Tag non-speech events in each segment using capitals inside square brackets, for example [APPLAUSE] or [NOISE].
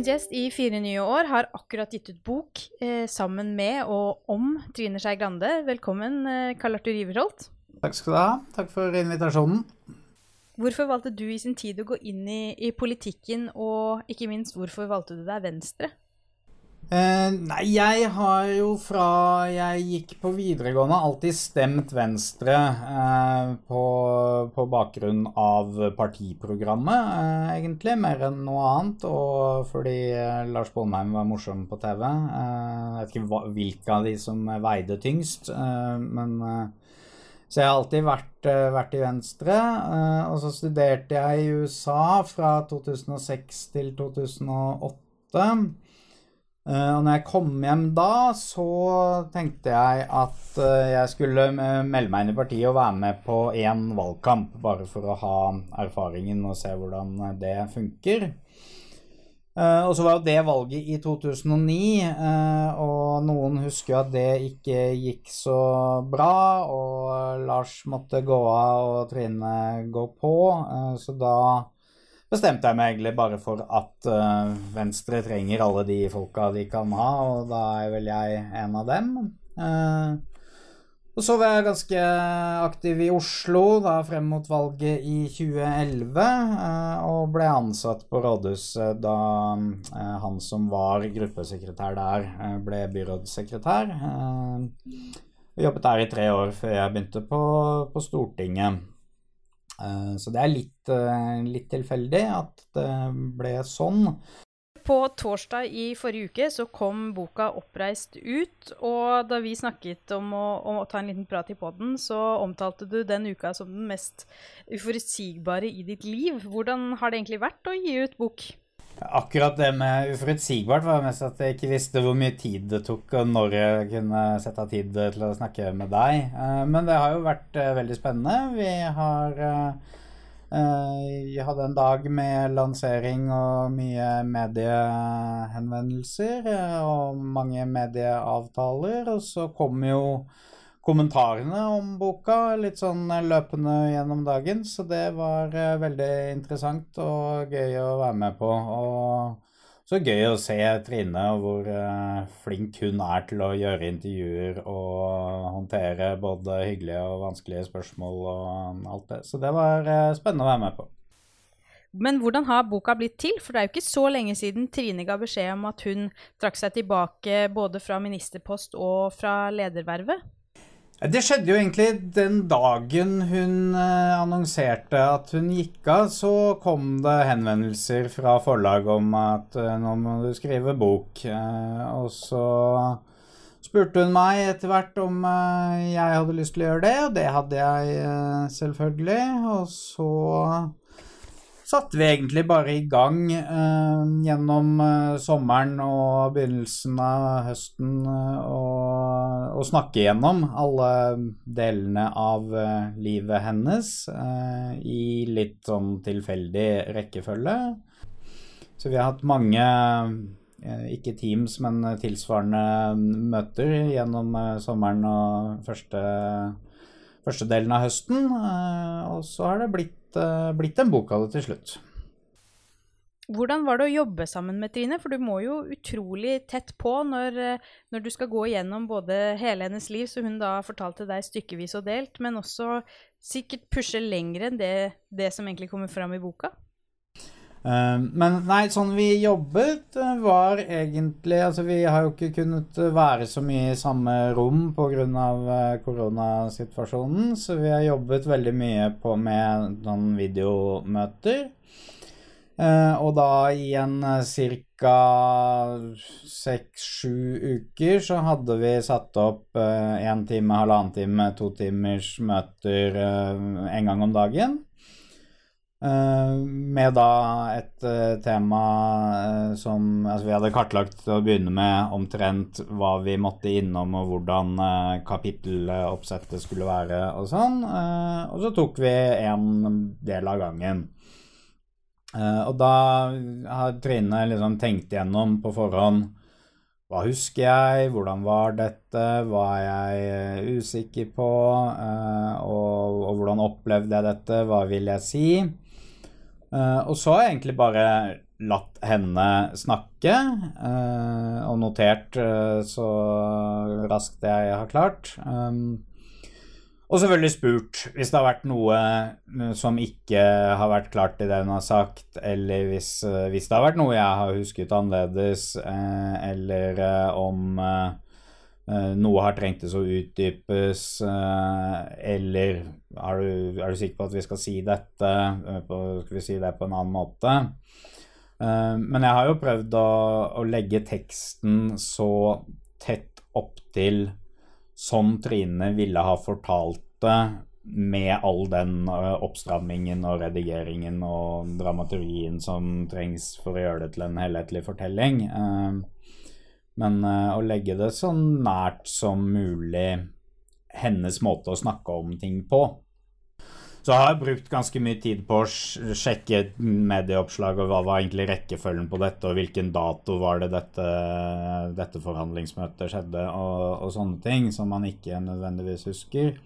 Ukens gjest i Fire nye år har akkurat gitt ut bok eh, sammen med og om Trine Skei Grande. Velkommen, eh, Karl Arthur Iverholt. Takk skal du ha. Takk for invitasjonen. Hvorfor valgte du i sin tid å gå inn i, i politikken, og ikke minst hvorfor valgte du deg Venstre? Eh, nei, jeg har jo fra jeg gikk på videregående alltid stemt Venstre eh, på, på, bakgrunn av partiprogrammet, eh, egentlig, mer enn noe annet. Og fordi Lars Bonheim var morsom på TV. Jeg vet ikke hva, hvilke av de som veide tyngst, men så jeg har alltid vært, vært i Venstre. Og så studerte jeg i USA fra 2006 til 2008. Uh, og når jeg kom hjem da, så tenkte jeg at uh, jeg skulle melde meg inn i partiet og være med på én valgkamp, bare for å ha erfaringen og se hvordan det funker. Og så var jo det valget i 2009, og noen husker at det ikke gikk så bra, og Lars måtte gå av og Trine gå på, så da bestemte jeg meg egentlig bare for at uh, Venstre trenger alle de folka de kan ha, og da er vel jeg en av dem. Uh, og så var jeg ganske aktiv i Oslo da frem mot valget i 2011, uh, og ble ansatt på rådhuset da han som var gruppesekretær der, ble byrådssekretær. Jeg jobbet der i tre år før jeg begynte på, på Stortinget. Eh, så det er litt, eh, litt tilfeldig at det ble sånn. På torsdag i forrige uke så kom boka 'Oppreist ut', og da vi snakket om å, om å ta en liten prat i poden, så omtalte du den uka som den mest uforutsigbare i ditt liv. Hvordan har det egentlig vært å gi ut bok? Akkurat det med uforutsigbart var mest at jeg ikke visste hvor mye tid det tok, og når jeg kunne sette av tid til å snakke med deg. Eh, men det har jo vært eh, veldig spennende. Vi har Jeg eh, hadde en dag med lansering og mye mediehenvendelser og mange medieavtaler, og så kom jo kommentarene om boka litt sånn løpende gjennom dagen. Så det var uh, veldig interessant og gøy å være med på. Og så gøy å se Trine og hvor uh, flink hun er til å gjøre intervjuer og håndtere både hyggelige og vanskelige spørsmål og alt det. Så det var spennende å være med på. Men hvordan har boka blitt til? For det er jo ikke så lenge siden Trine ga beskjed om at hun trakk seg tilbake både fra ministerpost og fra ledervervet. Det skjedde jo egentlig den dagen hun eh, annonserte at hun gikk av, så kom det henvendelser fra forlag om at eh, nå må du skrive bok. Eh, og så spurte hun meg etter hvert om jeg hadde lyst til å gjøre det, og det hadde jeg selvfølgelig. Og så satte vi egentlig bare i gang eh, gjennom eh, sommeren og begynnelsen av høsten eh, og, snakke gjennom alle delene av eh, livet hennes eh, i litt sånn tilfeldig rekkefølge. Så vi har hatt mange ikke Teams, men tilsvarende møter gjennom sommeren og første, første delen av høsten. Og så har det blitt uh, blitt en bok av det til slutt. Hvordan var det å jobbe sammen med Trine? For du må jo utrolig tett på når, eh, når, du skal gå igjennom både hele hennes liv, som hun da fortalte deg stykkevis og delt, men også sikkert pushe lenger enn det, det som egentlig kommer fram i boka? Uh, men nei, sånn vi jobbet var egentlig Altså vi har jo ikke kunnet være så mye i samme rom pga. Uh, koronasituasjonen, så vi har jobbet veldig mye på med noen videomøter. Uh, og da i en ca. seks-sju uker så hadde vi satt opp én time, halvannen time, to timers møter en gang om dagen. Eh, med da et uh, tema uh, som Altså, vi hadde kartlagt til å begynne med omtrent hva vi måtte innom, og hvordan kapitteloppsettet skulle være, og sånn. og så tok vi en del av gangen. og da har Trine liksom tenkt igjennom på forhånd hva husker jeg, hvordan var dette, hva er jeg usikker på, og, og hvordan opplevde jeg dette, hva vil jeg si? Uh, og så har jeg egentlig bare latt henne snakke, og notert så raskt jeg har klart. Og selvfølgelig spurt hvis det har vært noe som ikke har vært klart i det hun har sagt, eller hvis, hvis det har vært noe jeg har husket annerledes, eller om noe har trengtes å utdypes, eller er du, er du, sikker på at vi skal si dette? Skal vi si det på en annen måte? Men jeg har jo prøvd å, å legge teksten så tett opp til som Trine ville ha fortalt det med all den eh, oppstrammingen og redigeringen og dramaturgien som trengs for å gjøre det til en helhetlig fortelling. Eh, men eh, å legge det så nært som mulig hennes måte å snakke om ting på. Så jeg har brukt ganske mye tid på å sjekke medieoppslag og hva var egentlig rekkefølgen på dette, og hvilken dato var det dette, dette forhandlingsmøtet skjedde, og, og, sånne ting som man ikke nødvendigvis husker.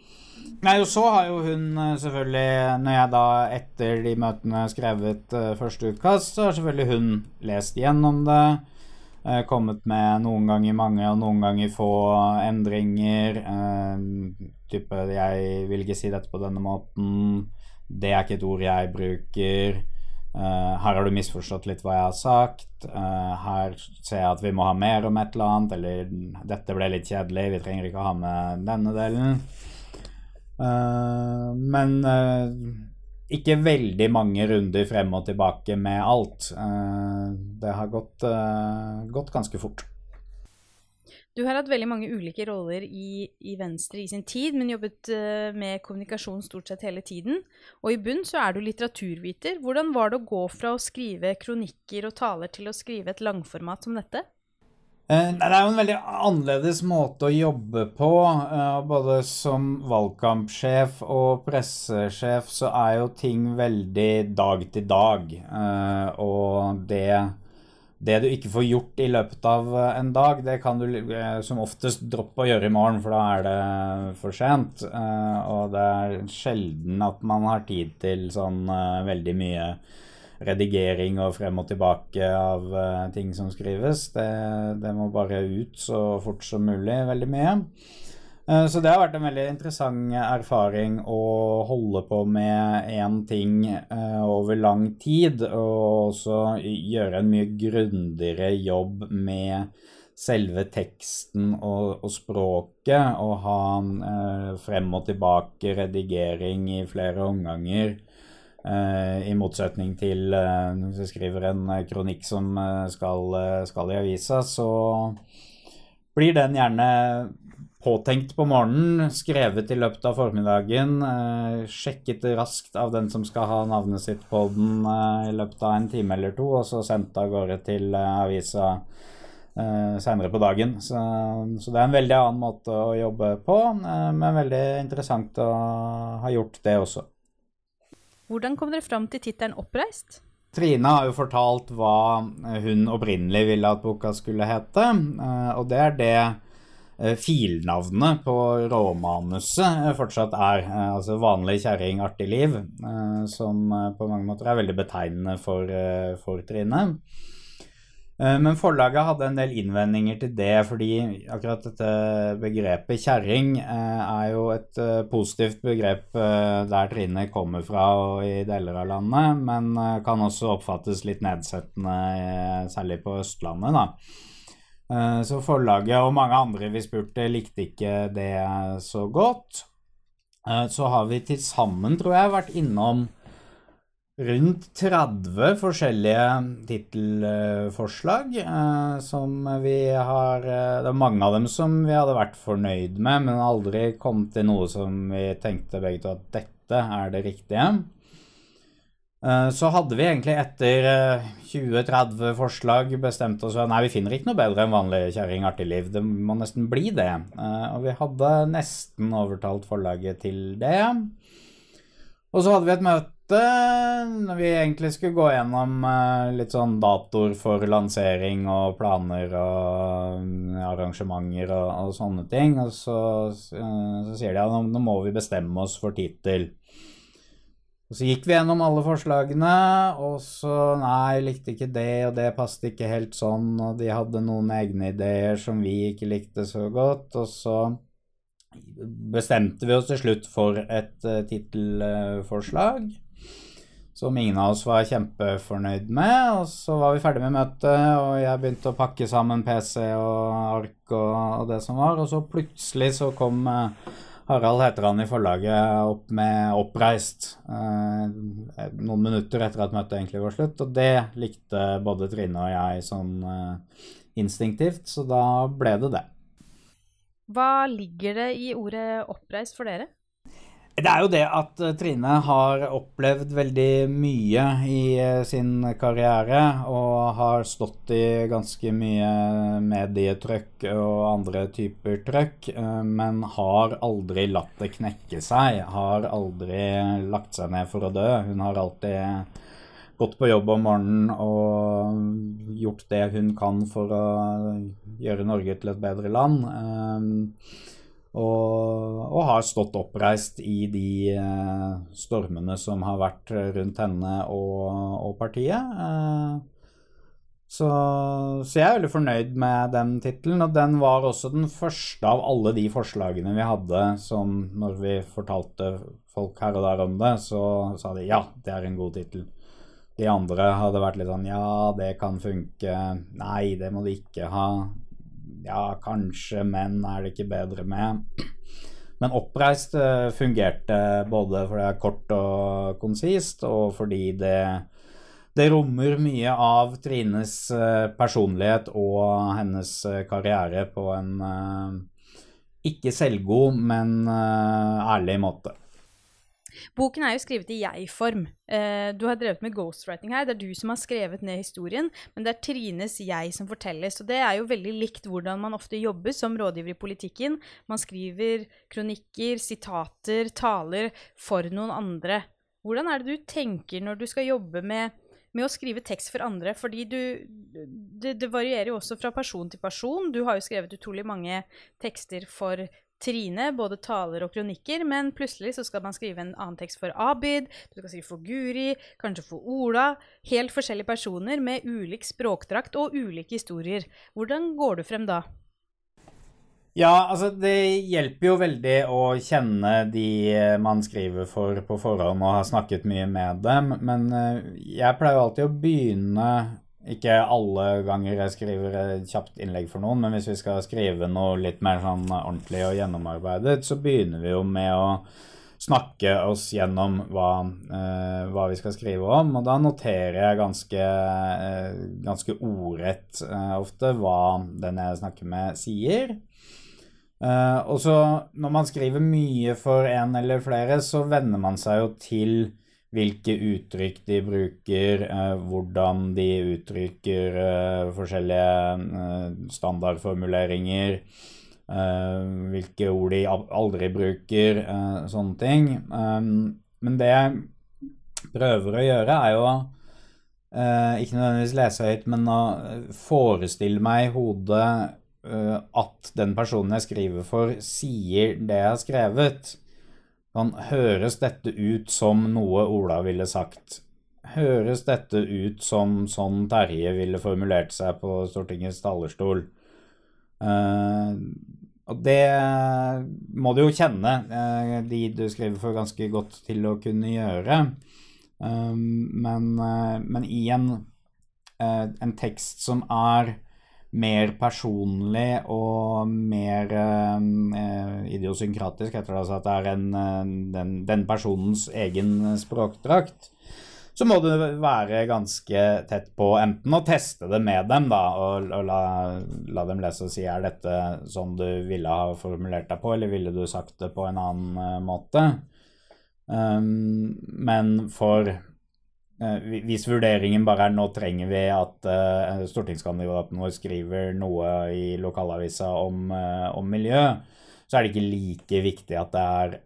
Nei, og så har jo hun eh, selvfølgelig, når jeg da etter de møtene skrevet uh, første utkast, så har selvfølgelig hun lest gjennom det. Uh, kommet med noen ganger mange og noen ganger få endringer. Uh, type 'jeg vil ikke si dette på denne måten', 'det er ikke et ord jeg bruker', uh, 'her har du misforstått litt hva jeg har sagt', uh, 'her ser jeg at vi må ha mer om et eller annet', eller 'dette ble litt kjedelig, vi trenger ikke å ha med denne delen'. Uh, men ikke veldig mange runder frem og tilbake med alt. det har gått, gått ganske fort. Du har hatt veldig mange ulike roller i, i Venstre i sin tid, men jobbet uh, med kommunikasjon stort sett hele tiden. Og i bunn så er du litteraturviter. Hvordan var det å gå fra å skrive kronikker og taler til å skrive et langformat som dette? Uh, det er jo en veldig annerledes måte å jobbe på. Uh, både som valgkampsjef og pressesjef så er jo ting veldig dag til dag. og det det du ikke får gjort i løpet av eh, en dag, det kan du eh, som oftest droppe å gjøre i morgen, for da er det for sent. Eh, og det er sjelden at man har tid til sånn veldig mye redigering og frem og tilbake av ting som skrives. Det, det må bare ut så fort som mulig, veldig mye. Uh, så det har vært en veldig interessant erfaring å holde på med én ting uh, over lang tid, og også gjøre en mye grundigere jobb med selve teksten og, og språket, og ha eh, frem og tilbake redigering i flere omganger. I motsetning til hvis jeg skriver en kronikk som skal, skal i avisa, så blir den gjerne påtenkt på morgenen, skrevet i løpet av formiddagen, eh, sjekket raskt av den som skal ha navnet sitt på den eh, i løpet av en time eller to, og så sendt av gårde til eh, avisa eh, senere på dagen. Så, så, det er en veldig annen måte å jobbe på, eh, men veldig interessant å ha gjort det også. Hvordan kom dere fram til tittelen 'Oppreist'? Trine har jo fortalt hva hun opprinnelig ville at boka skulle hete, eh, og det er det Eh, filnavnet på råmanuset eh, fortsatt er. Altså vanlig kjerring, artig liv. Som på mange måter er veldig betegnende for, for Trine. Men forlaget hadde en del innvendinger til det, fordi akkurat dette begrepet kjerring er jo et positivt begrep der Trine kommer fra og i deler av landet, men kan også oppfattes litt nedsettende, særlig på Østlandet. da. Eh, så forlaget og mange andre vi spurte, likte ikke det så godt. Eh, så har vi til sammen, tror jeg, vært innom rundt 30 forskjellige tittelforslag eh, som vi har Det er mange av dem som vi hadde vært fornøyd med, men aldri kom til noe som vi tenkte begge to at dette er det riktige. Eh, så hadde vi egentlig etter 20-30 eh, forslag bestemt oss for nei, vi finner ikke noe bedre enn vanlig kjerring artig liv. Det må nesten bli det. Eh, og vi hadde nesten overtalt forlaget til det. Og så hadde vi et møte når vi egentlig skulle gå gjennom litt sånn datoer for lansering og planer og arrangementer og, og sånne ting. Og så, så sier de at nå må vi bestemme oss for tittel. Og så gikk vi gjennom alle forslagene, og så Nei, likte ikke det, og det passet ikke helt sånn, og de hadde noen egne ideer som vi ikke likte så godt, og så bestemte vi oss til slutt for et uh, tittelforslag. Som ingen av oss var kjempefornøyd med. Og så var vi ferdig med møtet, og jeg begynte å pakke sammen PC og ark og, og det som var. Og så plutselig så kom uh, Harald heter han i forlaget opp med 'Oppreist' eh, noen minutter etter at møtet egentlig var slutt. Og det likte både Trine og jeg sånn instinktivt, så da ble det det. Hva ligger det i ordet 'oppreist' for dere? Det er jo det at eh, Trine har opplevd veldig mye i eh, sin karriere. Og har stått i ganske mye medietrøkk og andre typer trøkk. Eh, men har aldri latt det knekke seg. Har aldri lagt seg ned for å dø. Hun har alltid gått på jobb om morgenen og gjort det hun kan for å gjøre Norge til et bedre land. Og, og, har stått oppreist i de eh, stormene som har vært rundt henne og, og partiet. Eh, så, så, jeg er veldig fornøyd med den tittelen. Og den var også den første av alle de forslagene vi hadde som når vi fortalte folk her og der om det, så sa de ja, det er en god tittel. De andre hadde vært litt sånn ja, det kan funke. Nei, det må de ikke ha. Ja, kanskje, men er det ikke bedre med? Men oppreist eh, fungerte både fordi det er kort og konsist, og fordi det, det rommer mye av Trines eh, personlighet og hennes eh, karriere på en ikke selvgod, men ærlig måte. Boken er jo skrevet i jeg-form. Eh, du har drevet med ghostwriting her. Det er du som har skrevet ned historien, men det er Trines jeg som fortelles. Og det er jo veldig likt hvordan man ofte jobber som rådgiver i politikken. Man skriver kronikker, sitater, taler for noen andre. Hvordan er det du tenker når du skal jobbe med, med å skrive tekst for andre? Fordi du det, det varierer jo også fra person til person. Du har jo skrevet utrolig mange tekster for Trine, både taler og kronikker, men plutselig så skal man skrive en annen tekst for Abid, du skal skrive for Guri, kanskje for Ola. Helt forskjellige personer med ulik språkdrakt og ulike historier. Hvordan går du frem da? Ja, altså det hjelper jo veldig å kjenne de man skriver for på forhånd og har snakket mye med dem, men eh, jeg pleier jo alltid å begynne ikke alle ganger jeg skriver et kjapt innlegg for noen, men hvis vi skal skrive noe litt mer sånn ordentlig og gjennomarbeidet, så begynner vi jo med å snakke oss gjennom hva, eh, hva vi skal skrive om. Og da noterer jeg ganske, eh, ganske ordrett eh, ofte hva den jeg snakker med, sier. Eh, og så når man skriver mye for en eller flere, så venner man seg jo til hvilke uttrykk de bruker, eh, hvordan de uttrykker eh, forskjellige eh, standardformuleringer, hvilke ord de aldri bruker, sånne ting. men det jeg prøver å gjøre, er jo ikke nødvendigvis lese høyt, men å forestille meg i hodet at den personen jeg skriver for, sier det jeg har skrevet. Sånn, høres dette ut som noe Ola ville sagt? Høres dette ut som sånn Terje ville formulert seg på Stortingets talerstol? Uh, og det må du jo kjenne uh, de du skriver for, ganske godt til å kunne gjøre. Uh, men, men, i en, en tekst som er mer personlig og mer eh, idiosynkratisk, heter det altså at det er en, eh, den, den, personens egen språkdrakt, så må du være ganske tett på enten å teste det med dem da, og, og la, la, dem lese og si er dette sånn du ville ha formulert deg på, eller ville du sagt det på en annen uh, måte. Um, men for Eh, hvis vurderingen bare er nå trenger vi at uh, stortingskandidaten vår skriver noe i lokalavisa om, uh, om, miljø, så er det ikke like viktig at det er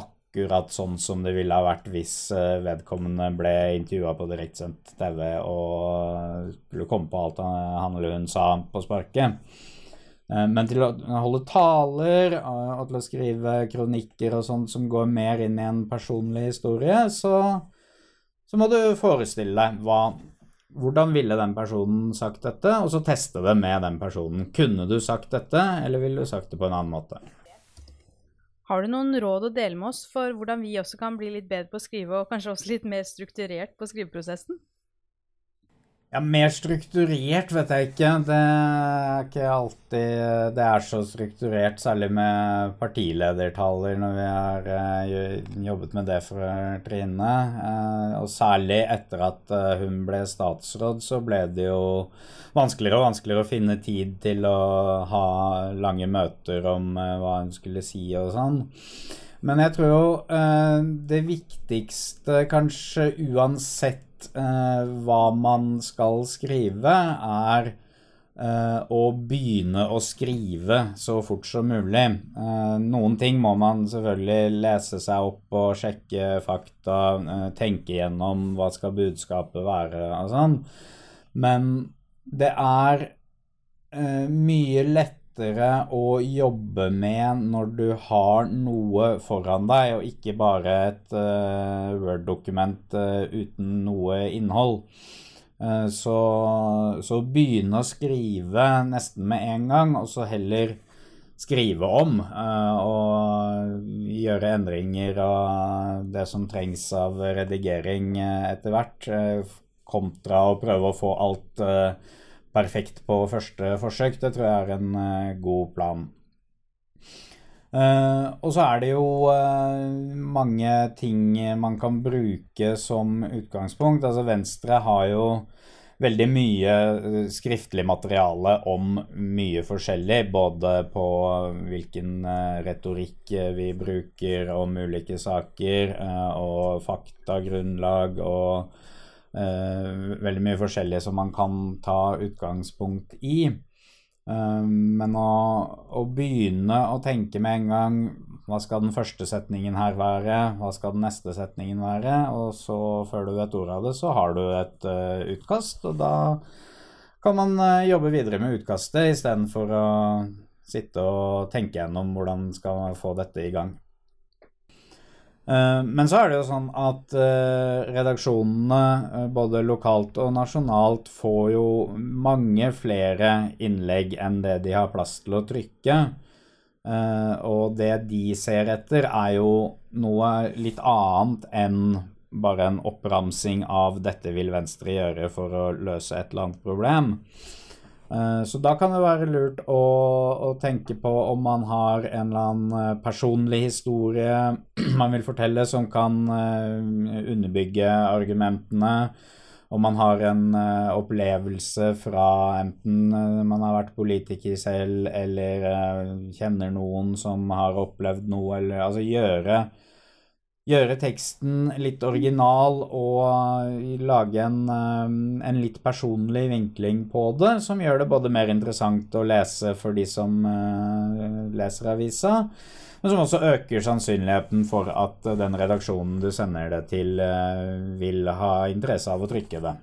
akkurat sånn som det ville ha vært hvis uh, vedkommende ble intervjua på direktsendt TV og skulle komme på alt han eller hun sa på sparket. Men til å holde taler og til å skrive kronikker og sånt som går mer inn i en personlig historie, så, så må du forestille deg hva hvordan ville den personen sagt dette, og så teste det med den personen. Kunne du sagt dette, eller ville du sagt det på en annen måte? Har du noen råd å dele med oss for hvordan vi også kan bli litt bedre på å skrive, og kanskje også litt mer strukturert på skriveprosessen? Ja, Mer strukturert vet jeg ikke. Det er ikke alltid det er så strukturert, særlig med partiledertaler når vi har uh, jobbet med det for Trine. Uh, og særlig etter at uh, hun ble statsråd, så ble det jo vanskeligere og vanskeligere å finne tid til å ha lange møter om hva hun skulle si og sånn. Men jeg tror jo det viktigste kanskje uansett eh, hva man skal skrive, er eh, å begynne å skrive så fort som mulig. Eh, noen ting må man selvfølgelig lese seg opp og sjekke fakta, eh, tenke gjennom hva skal budskapet være og sånn. Men det er eh, mye lettere lettere å jobbe med når du har noe foran deg, og ikke bare et uh, Word-dokument uh, uten noe innhold. Uh, så, så begynne å skrive nesten med en gang, og så heller skrive om og gjøre endringer av det som trengs av redigering etter hvert, kontra å prøve å få alt perfekt på første forsøk. Det tror jeg er en uh, god plan. Uh, og så er det jo uh, mange ting man kan bruke som utgangspunkt. Altså Venstre har jo veldig mye skriftlig materiale om mye forskjellig. Både på hvilken retorikk vi bruker om ulike saker, og faktagrunnlag og Uh, veldig mye forskjellig som man kan ta utgangspunkt i. Uh, men å, å, begynne å tenke med en gang hva skal den første setningen her være, hva skal den neste setningen være, og så før du vet ordet av det, så har du et uh, utkast, og da kan man jobbe videre med utkastet istedenfor å sitte og tenke gjennom hvordan skal man få dette i gang. Eh, men så er det jo sånn at eh, redaksjonene, eh, både lokalt og nasjonalt, får jo mange flere innlegg enn det de har plass til å trykke. Og det de ser etter, er jo noe litt annet enn bare en oppramsing av 'dette vil Venstre gjøre for å løse et eller annet problem'. Eh, så da kan det være lurt å, å, tenke på om man har en eller annen eh, personlig historie [CLEARS THROAT] man vil fortelle som kan eh, underbygge argumentene. Om man har en opplevelse fra enten man har vært politiker selv eller kjenner noen som har opplevd noe, eller altså gjøre gjøre teksten litt original og lage en, um, en, litt personlig vinkling på det, som gjør det både mer interessant å lese for de som uh, leser avisa, men som også øker sannsynligheten for at den redaksjonen du sender det til, vil ha interesse av å trykke det.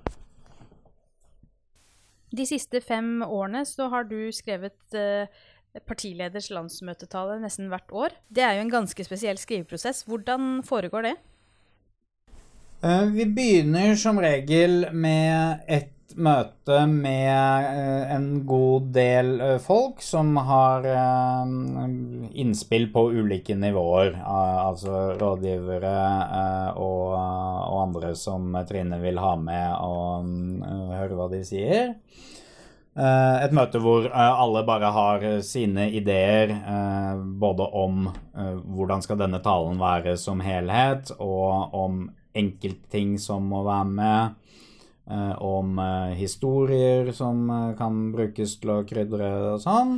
De siste fem årene så har du skrevet partileders landsmøtetale nesten hvert år. Det er jo en ganske spesiell skriveprosess. Hvordan foregår det? Eh, vi begynner som regel med et møte med eh, en god del eh, folk som har innspill på ulike nivåer. Altså rådgivere og, og andre som Trine vil ha med og høre hva de sier. Eh, et møte hvor eh, alle bare har eh, sine ideer både om hvordan skal denne talen være som helhet, og om enkeltting som må være med. Om historier som kan brukes til å krydre og sånn.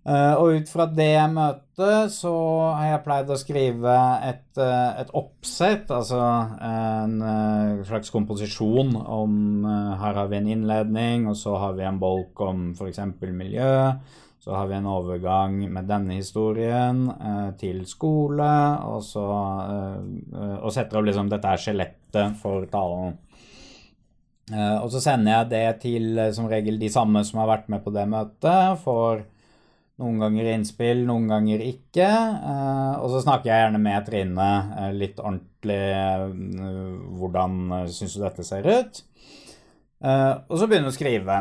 Uh, og ut fra det møtet så har jeg pleid å skrive et, uh, et oppsett, altså en uh, slags komposisjon om Her har vi en innledning, og så har vi en bolk om f.eks. miljø. Så har vi en overgang med denne historien til skole, og så og setter opp liksom Dette er skjelettet for talen. og så sender jeg det til som regel de samme som har vært med på det møtet, for Noen ganger innspill, noen ganger ikke. Eh, og så snakker jeg gjerne med Trine eh, litt ordentlig eh, hvordan syns du dette ser ut. og så begynner du å skrive.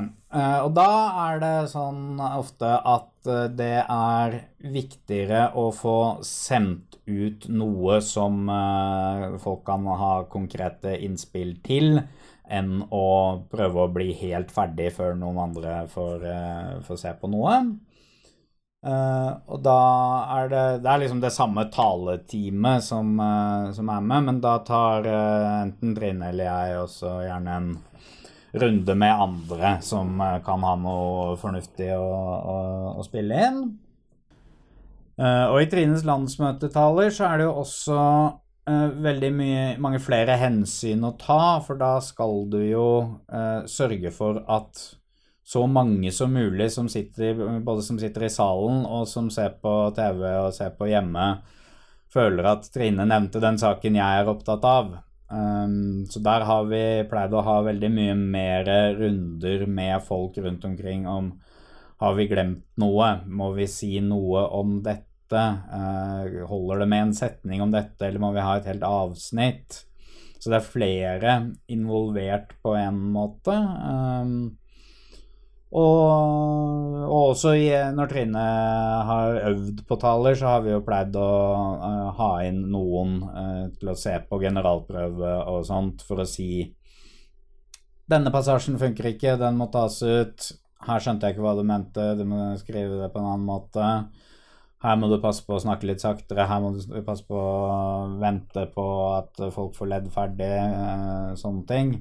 og da er det sånn ofte at det er viktigere å få sendt ut noe som folk kan ha konkrete innspill til, enn å prøve å bli helt ferdig før noen andre får, får se på noe. Uh, og da er det Det er liksom det samme taleteamet som, uh, som er med, men da tar uh, enten Trine eller jeg også gjerne en runde med andre som kan ha noe fornuftig å, å, å spille inn. og i Trines landsmøtetaler så er det jo også veldig mye, mange flere hensyn å ta, for da skal du jo sørge for at så mange som mulig som sitter, både som sitter i salen og som ser på TV og ser på hjemme, føler at Trine nevnte den saken jeg er opptatt av. Um, så der har vi pleid å ha veldig mye mer runder med folk rundt omkring om har vi glemt noe? Må vi si noe om dette? Uh, holder det med en setning om dette, eller må vi ha et helt avsnitt? Så det er flere involvert på en måte. Um, og, og, også i, når Trine har øvd på taler, så har vi jo pleid å uh, ha inn noen uh, til å se på generalprøve og sånt for å si Denne passasjen funker ikke, den må tas ut. Her skjønte jeg ikke hva du mente, du må skrive det på en annen måte. Her må du passe på å snakke litt saktere, her må du passe på å vente på at folk får ledd ferdig, uh, sånne ting.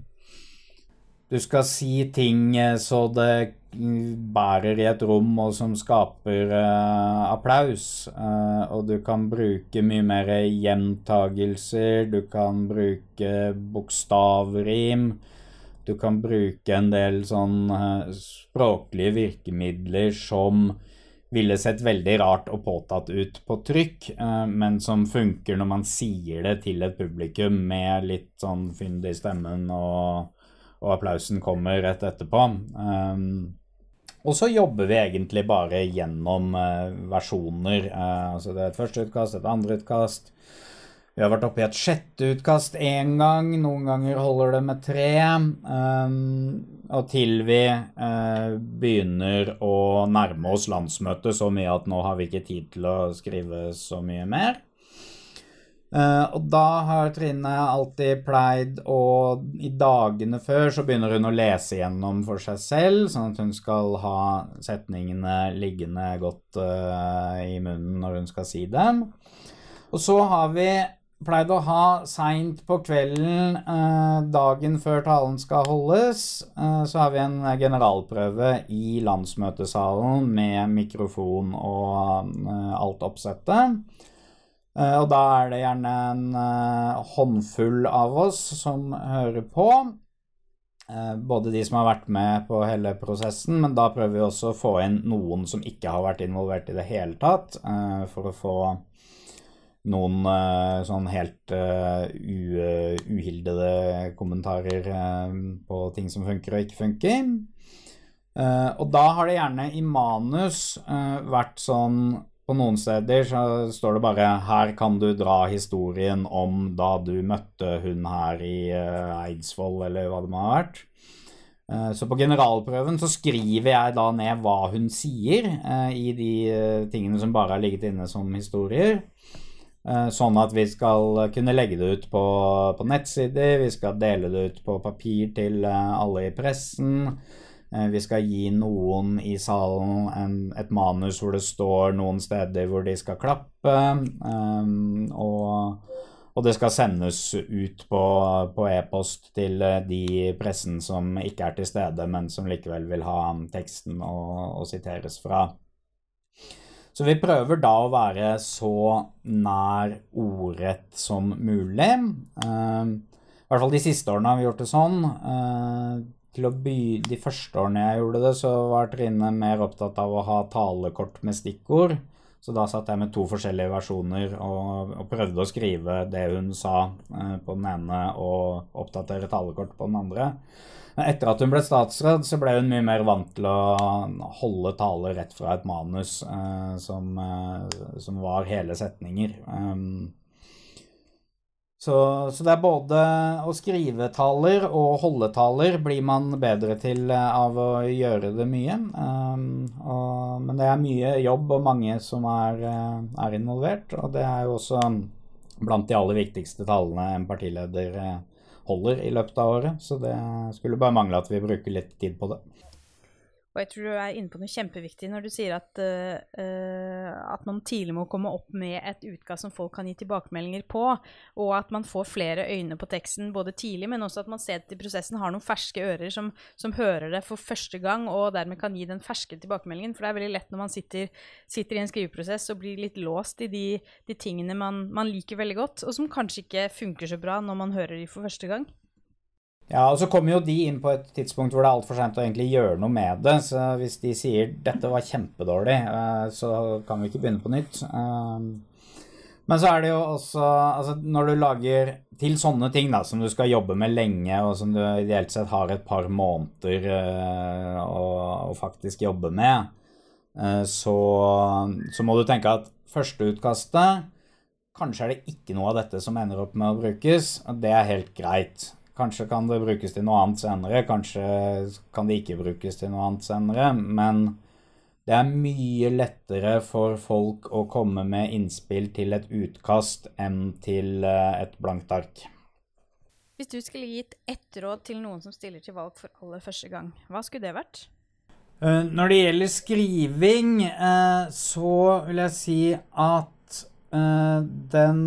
Du skal si ting så det bærer i et rom, og som skaper uh, applaus. Uh, og du kan bruke mye mer gjentagelser, du kan bruke bokstavrim. Du kan bruke en del sånn språklige virkemidler som ville sett veldig rart og påtatt ut på trykk, men som funker når man sier det til et publikum med litt sånn fynd i stemmen og, og applausen kommer rett etterpå. Um, og så jobber vi egentlig bare gjennom uh, versjoner. Uh, altså det er et første utkast, et andre utkast. Vi har vært oppe i et sjette utkast én gang. Noen ganger holder det med tre. Um, og til vi uh, begynner å nærme oss landsmøtet så mye at nå har vi ikke tid til å skrive så mye mer. Uh, og da har Trine alltid pleid å I dagene før så begynner hun å lese gjennom for seg selv, sånn at hun skal ha setningene liggende godt uh, i munnen når hun skal si dem. Og så har vi pleid å ha seint på kvelden, uh, dagen før talen skal holdes, så har vi en generalprøve i landsmøtesalen med mikrofon og alt oppsettet. Eh, og da er det gjerne en eh, håndfull av oss som hører på. Eh, både de som har vært med på hele prosessen, men da prøver vi også å få inn noen som ikke har vært involvert i det hele tatt, for å få noen sånn helt uhildede kommentarer på ting som funker og ikke funker. Og da har det gjerne i manus vært sånn på noen steder så står det bare 'Her kan du dra historien om da du møtte hun her i uh, Eidsvoll', eller hva det må ha vært. Uh, så på generalprøven så skriver jeg da ned hva hun sier uh, i de tingene som bare har ligget inne som historier. Sånn at vi skal kunne legge det ut på, på nettsider, vi skal dele det ut på papir til alle i pressen. Eh, vi skal gi noen i salen en, et manus hvor det står noen steder hvor de skal klappe. Um, og, og, det skal sendes ut på, på e-post til de de pressen som ikke er til stede, men som likevel vil ha teksten å, siteres fra. Så vi prøver da å være så nær ordrett som mulig. Uh, I hvert fall de siste årene har vi gjort det sånn. Til å by De første årene jeg gjorde det, så var Trine mer opptatt av å ha talekort med stikkord. Så da satt jeg med to forskjellige versjoner og, og prøvde å skrive det hun sa eh, på den ene, og oppdatere talekort på den andre. Men etter at hun ble statsråd, så ble hun mye mer vant til å holde tale rett fra et manus eh, som, eh, som, var hele setninger. Um, så, så, det er både å skrive taler og holde taler blir man bedre til eh, av å gjøre det mye. Um, og, men det er mye jobb og mange som er, eh, er, involvert, og det er jo også blant de aller viktigste talene en partileder eh, holder i løpet av året. Så det skulle bare mangle at vi bruker litt tid på det. Og jeg tror du er inne på noe kjempeviktig når du sier at, uh, at man tidlig må komme opp med et utkast som folk kan gi tilbakemeldinger på, og at man får flere øyne på teksten både tidlig, men også at man ser at i prosessen har noen ferske ører som, som, hører det for første gang, og dermed kan gi den ferske tilbakemeldingen. For det er veldig lett når man sitter, sitter i en skriveprosess og blir litt låst i de, de tingene man, man liker veldig godt, og som kanskje ikke funker så bra når man hører de for første gang. Ja, og så kommer jo de inn på et tidspunkt hvor det er altfor sent å egentlig gjøre noe med det. Så hvis de sier 'dette var kjempedårlig', eh, så kan vi ikke begynne på nytt. Eh, men så er det jo også altså Når du lager til sånne ting da, som du skal jobbe med lenge, og som du ideelt sett har et par måneder uh, å, å, faktisk jobbe med, så, så, må du tenke at førsteutkastet Kanskje er det ikke noe av dette som ender opp med å brukes. og Det er helt greit. Kanskje kan det brukes til noe annet senere, kanskje kan det ikke brukes til noe annet senere. Men det er mye lettere for folk å komme med innspill til et utkast enn til eh, et blankt ark. Hvis du skulle gitt ett råd til noen som stiller til valg for aller første gang, hva skulle det vært? Eh, når det gjelder skriving, eh, så vil jeg si at den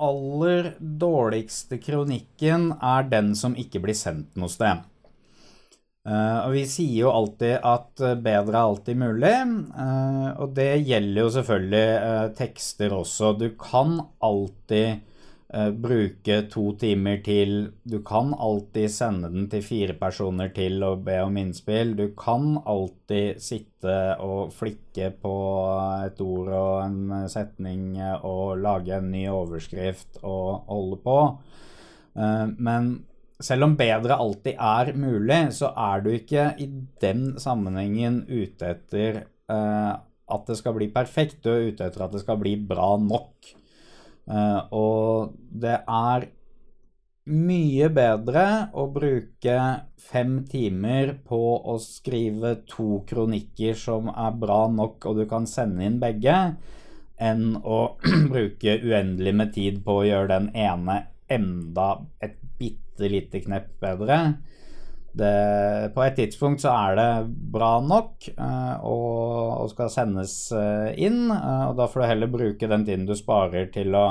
aller dårligste kronikken er den som ikke blir sendt noe sted. Uh, og vi sier jo alltid at eh, bedre er alltid mulig, uh, og det gjelder jo selvfølgelig uh, tekster også. Du kan alltid bruke to timer til Du kan alltid sende den til fire personer til og be om innspill. Du kan alltid sitte og flikke på et ord og en setning og lage en ny overskrift og holde på. Eh, men selv om bedre alltid er mulig, så er du ikke i den sammenhengen ute etter eh, at det skal bli perfekt. Du er ute etter at det skal bli bra nok. Eh, og det er mye bedre å bruke fem timer på å skrive to kronikker som er bra nok, og du kan sende inn begge, enn å [CLEARS THROAT] bruke uendelig med tid på å gjøre den ene enda et bitte lite knepp bedre det, på et tidspunkt så er det bra nok uh, og, og, skal sendes uh, inn. Uh, og da får du heller bruke den tiden du sparer til å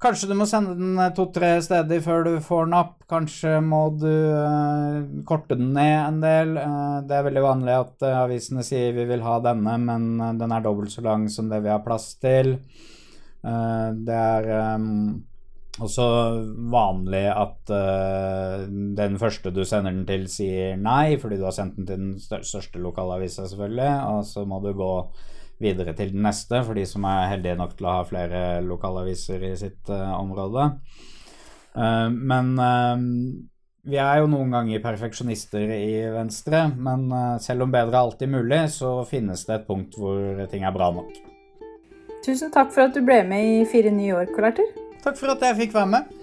Kanskje du må sende den to-tre steder før du får den opp. Kanskje må du korte den ned en del. det er veldig vanlig at avisene sier vi vil ha denne, men den er dobbelt så lang som det vi har plass til. det er også vanlig at uh, den første du sender den til, sier nei, fordi du har sendt den til den største lokalavisa, selvfølgelig. Og så må du gå videre til den neste, for de som er heldige nok til å ha flere lokalaviser i sitt uh, område. Uh, men vi er jo noen ganger perfeksjonister i Venstre, men selv om bedre er alltid mulig, så finnes det et punkt hvor ting er bra nok. Tusen takk for at du ble med i Fire nye år, Karl Arthur. Takk for at jeg fikk være med.